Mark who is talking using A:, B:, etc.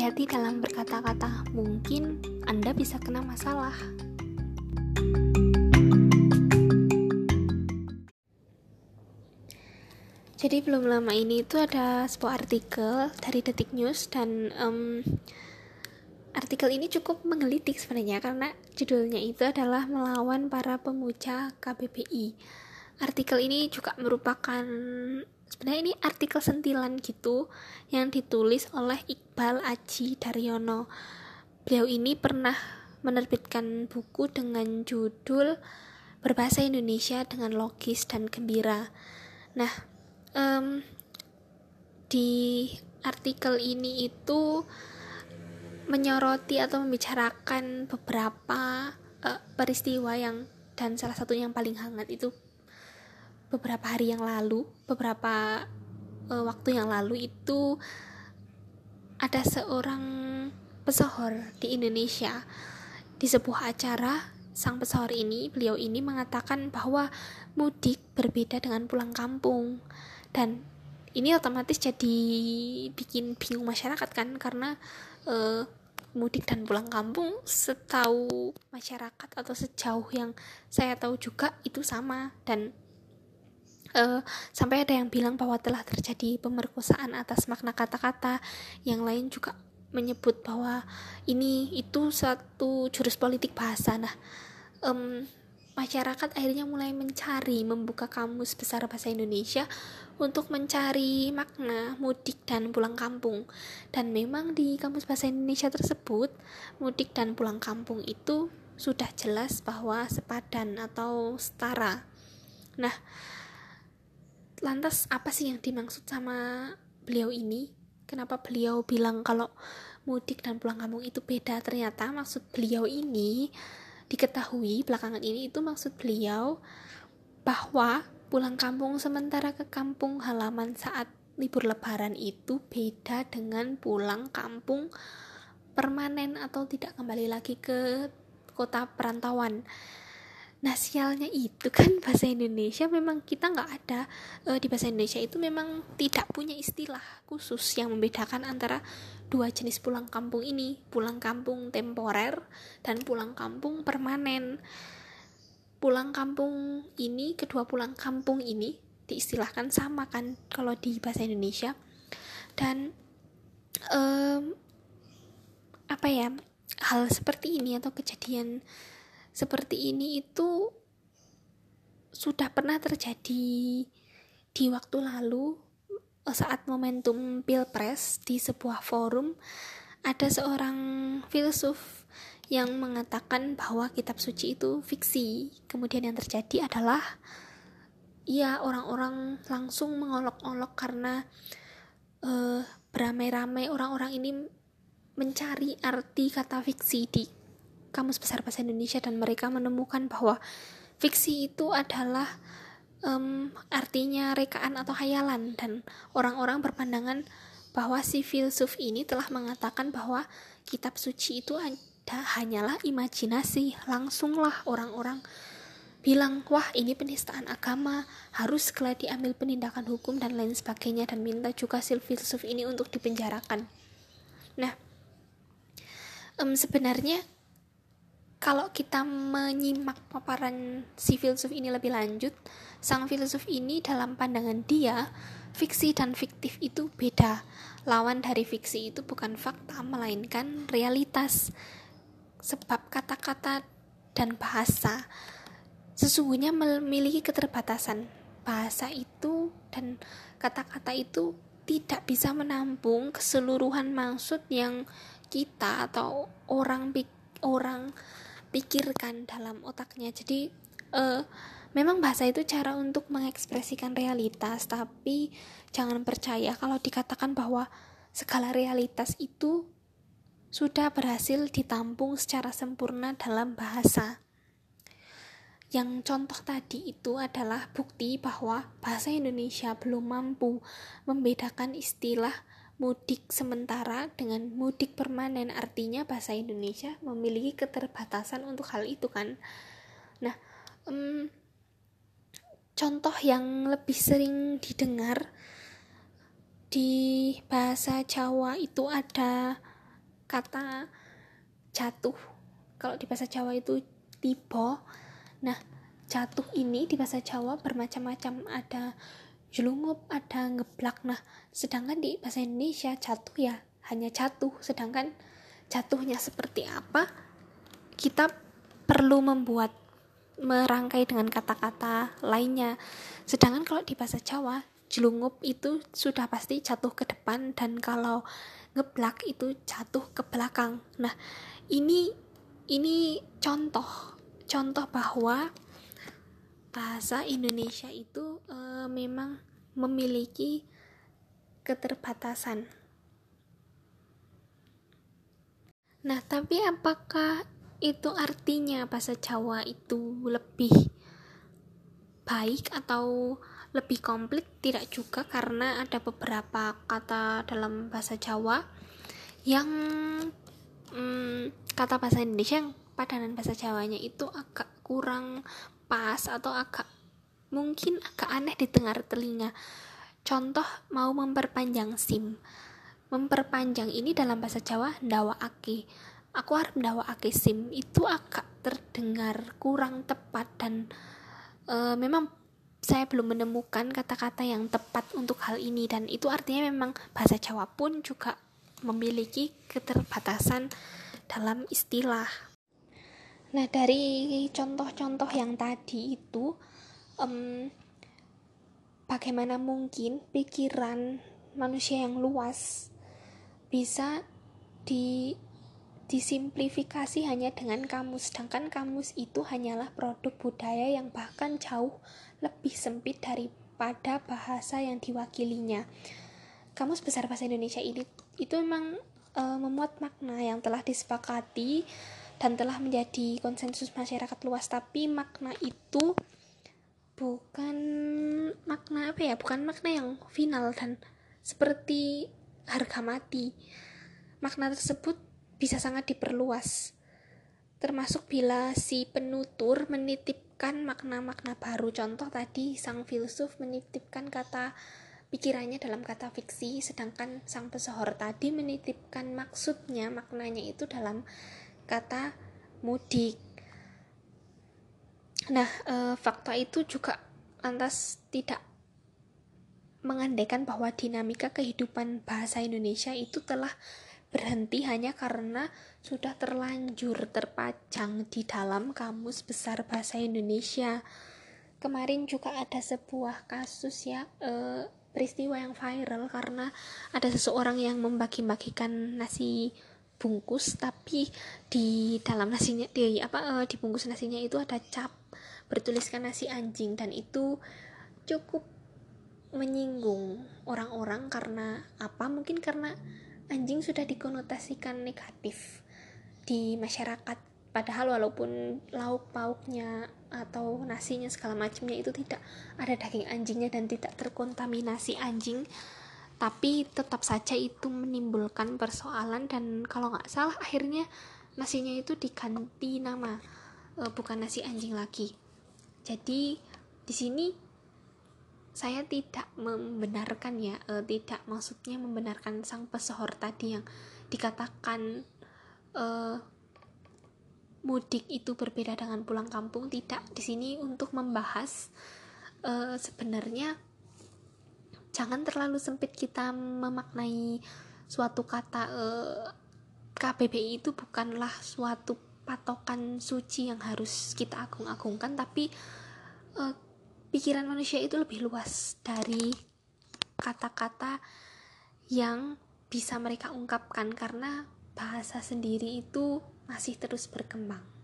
A: Hati-hati dalam berkata-kata, mungkin Anda bisa kena masalah. Jadi belum lama ini itu ada sebuah artikel dari Detik News dan um, artikel ini cukup menggelitik sebenarnya karena judulnya itu adalah melawan para pemuja KBBI. Artikel ini juga merupakan sebenarnya ini artikel sentilan gitu yang ditulis oleh Iqbal Aji Daryono. Beliau ini pernah menerbitkan buku dengan judul Berbahasa Indonesia dengan Logis dan Gembira. Nah, um, di artikel ini itu menyoroti atau membicarakan beberapa uh, peristiwa yang dan salah satu yang paling hangat itu beberapa hari yang lalu, beberapa uh, waktu yang lalu itu ada seorang pesohor di Indonesia. Di sebuah acara sang pesohor ini, beliau ini mengatakan bahwa mudik berbeda dengan pulang kampung. Dan ini otomatis jadi bikin bingung masyarakat kan karena uh, mudik dan pulang kampung setahu masyarakat atau sejauh yang saya tahu juga itu sama. Dan uh, sampai ada yang bilang bahwa telah terjadi pemerkosaan atas makna kata-kata yang lain juga menyebut bahwa ini itu satu jurus politik bahasa nah um, masyarakat akhirnya mulai mencari membuka kamus besar bahasa Indonesia untuk mencari makna mudik dan pulang kampung. Dan memang di kamus bahasa Indonesia tersebut, mudik dan pulang kampung itu sudah jelas bahwa sepadan atau setara. Nah, lantas apa sih yang dimaksud sama beliau ini? Kenapa beliau bilang kalau mudik dan pulang kampung itu beda? Ternyata maksud beliau ini diketahui belakangan ini itu maksud beliau bahwa pulang kampung sementara ke kampung halaman saat libur lebaran itu beda dengan pulang kampung permanen atau tidak kembali lagi ke kota perantauan. Nah sialnya itu kan bahasa Indonesia memang kita nggak ada e, di bahasa Indonesia itu memang tidak punya istilah khusus yang membedakan antara dua jenis pulang kampung ini pulang kampung temporer dan pulang kampung permanen. Pulang kampung ini kedua pulang kampung ini diistilahkan sama kan kalau di bahasa Indonesia dan um, apa ya hal seperti ini atau kejadian seperti ini itu sudah pernah terjadi di waktu lalu eh, saat momentum pilpres di sebuah forum ada seorang filsuf yang mengatakan bahwa kitab suci itu fiksi. Kemudian yang terjadi adalah ya orang-orang langsung mengolok-olok karena uh, beramai-ramai orang-orang ini mencari arti kata fiksi di Kamus Besar Bahasa Indonesia dan mereka menemukan bahwa fiksi itu adalah um, artinya rekaan atau hayalan dan orang-orang berpandangan bahwa si filsuf ini telah mengatakan bahwa kitab suci itu ada hanyalah imajinasi. Langsunglah orang-orang bilang wah ini penistaan agama. Harus segera diambil penindakan hukum dan lain sebagainya dan minta juga si filsuf ini untuk dipenjarakan. Nah um, sebenarnya kalau kita menyimak paparan si filsuf ini lebih lanjut, sang filsuf ini dalam pandangan dia, fiksi dan fiktif itu beda. Lawan dari fiksi itu bukan fakta, melainkan realitas. Sebab kata-kata dan bahasa sesungguhnya memiliki keterbatasan. Bahasa itu dan kata-kata itu tidak bisa menampung keseluruhan maksud yang kita atau orang orang pikirkan dalam otaknya. Jadi uh, memang bahasa itu cara untuk mengekspresikan realitas tapi jangan percaya kalau dikatakan bahwa segala realitas itu sudah berhasil ditampung secara sempurna dalam bahasa. Yang contoh tadi itu adalah bukti bahwa bahasa Indonesia belum mampu membedakan istilah mudik sementara dengan mudik permanen artinya bahasa Indonesia memiliki keterbatasan untuk hal itu kan? Nah um, contoh yang lebih sering didengar di bahasa Jawa itu ada kata jatuh. Kalau di bahasa Jawa itu tiba. Nah jatuh ini di bahasa Jawa bermacam-macam. Ada jelungup ada ngeblak. Nah sedangkan di bahasa Indonesia jatuh ya hanya jatuh. Sedangkan jatuhnya seperti apa kita perlu membuat merangkai dengan kata-kata lainnya. Sedangkan kalau di bahasa Jawa jelungup itu sudah pasti jatuh ke depan dan kalau ngeblak itu jatuh ke belakang. Nah, ini ini contoh contoh bahwa bahasa Indonesia itu e, memang memiliki keterbatasan. Nah, tapi apakah itu artinya bahasa Jawa itu lebih baik atau lebih komplit tidak juga karena ada beberapa kata dalam bahasa Jawa yang hmm, kata bahasa Indonesia yang padanan bahasa Jawanya itu agak kurang pas atau agak mungkin agak aneh di dengar telinga. Contoh mau memperpanjang SIM. Memperpanjang ini dalam bahasa Jawa aki aku harus aki SIM. Itu agak terdengar kurang tepat dan e, memang saya belum menemukan kata-kata yang tepat untuk hal ini. Dan itu artinya memang bahasa Jawa pun juga memiliki keterbatasan dalam istilah. Nah, dari contoh-contoh yang tadi itu um, bagaimana mungkin pikiran manusia yang luas bisa di disimplifikasi hanya dengan kamus? Sedangkan kamus itu hanyalah produk budaya yang bahkan jauh lebih sempit daripada bahasa yang diwakilinya. Kamus besar bahasa Indonesia ini itu memang e, memuat makna yang telah disepakati dan telah menjadi konsensus masyarakat luas. Tapi makna itu bukan makna apa ya? Bukan makna yang final dan seperti harga mati. Makna tersebut bisa sangat diperluas. Termasuk bila si penutur menitipkan makna-makna baru. Contoh tadi sang filsuf menitipkan kata pikirannya dalam kata fiksi sedangkan sang pesohor tadi menitipkan maksudnya maknanya itu dalam kata mudik nah e, fakta itu juga lantas tidak mengandaikan bahwa dinamika kehidupan bahasa Indonesia itu telah berhenti hanya karena sudah terlanjur terpajang di dalam kamus besar bahasa Indonesia. Kemarin juga ada sebuah kasus ya e, peristiwa yang viral karena ada seseorang yang membagi-bagikan nasi bungkus tapi di dalam nasinya di apa e, di bungkus nasinya itu ada cap bertuliskan nasi anjing dan itu cukup menyinggung orang-orang karena apa? Mungkin karena anjing sudah dikonotasikan negatif di masyarakat. Padahal walaupun lauk pauknya atau nasinya segala macamnya itu tidak ada daging anjingnya dan tidak terkontaminasi anjing tapi tetap saja itu menimbulkan persoalan dan kalau nggak salah akhirnya nasinya itu diganti nama e, bukan nasi anjing lagi. Jadi di sini saya tidak membenarkan ya uh, tidak maksudnya membenarkan sang pesohor tadi yang dikatakan uh, mudik itu berbeda dengan pulang kampung. Tidak di sini untuk membahas uh, sebenarnya jangan terlalu sempit kita memaknai suatu kata uh, KBBI itu bukanlah suatu patokan suci yang harus kita agung-agungkan tapi uh, pikiran manusia itu lebih luas dari kata-kata yang bisa mereka ungkapkan karena bahasa sendiri itu masih terus berkembang.